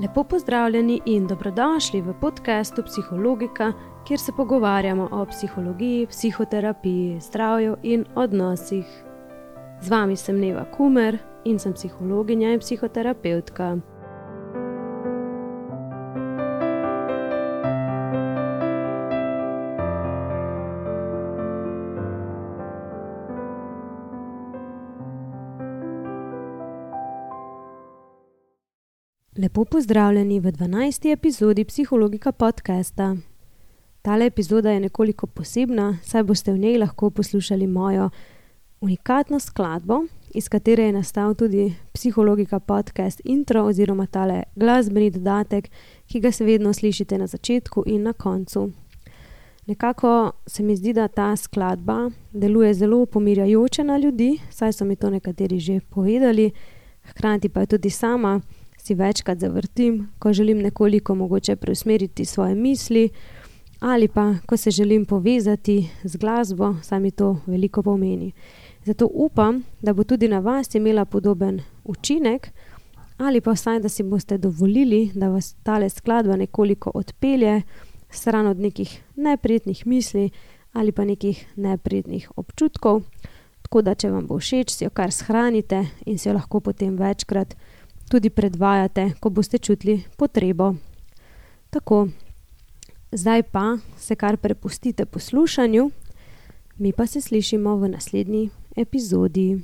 Lepo pozdravljeni in dobrodošli v podkastu Psihologika, kjer se pogovarjamo o psihologiji, psihoterapiji, zdravju in odnosih. Z vami sem Neva Kumer in sem psihologinja in psihoterapeutka. Lepo pozdravljeni v 12. epizodi Psihologika podcasta. Tale epizoda je nekoliko posebna, saj boste v njej lahko poslušali mojo unikatno skladbo, iz katere je nastal tudi Psihologika podcast intro oziroma tale glasbeni dodatek, ki ga seveda slišite na začetku in na koncu. Nekako se mi zdi, da ta skladba deluje zelo pomirjajoče na ljudi, saj so mi to nekateri že povedali, hkrati pa tudi sama si večkrat zavrtim, ko želim nekoliko mogoče preusmeriti svoje misli, ali pa ko se želim povezati z glasbo, saj mi to veliko pomeni. Zato upam, da bo tudi na vas imela podoben učinek, ali pa vsaj, da si boste dovolili, da vas ta skladba nekoliko odpelje stran od nekih neprijetnih misli ali pa nekih neprijetnih občutkov. Tako da, če vam bo všeč, si jo kar shranite in si jo lahko potem večkrat tudi predvajate, ko boste čutili potrebo. Tako, zdaj pa se kar prepustite poslušanju, mi pa se slišimo v naslednji epizodi.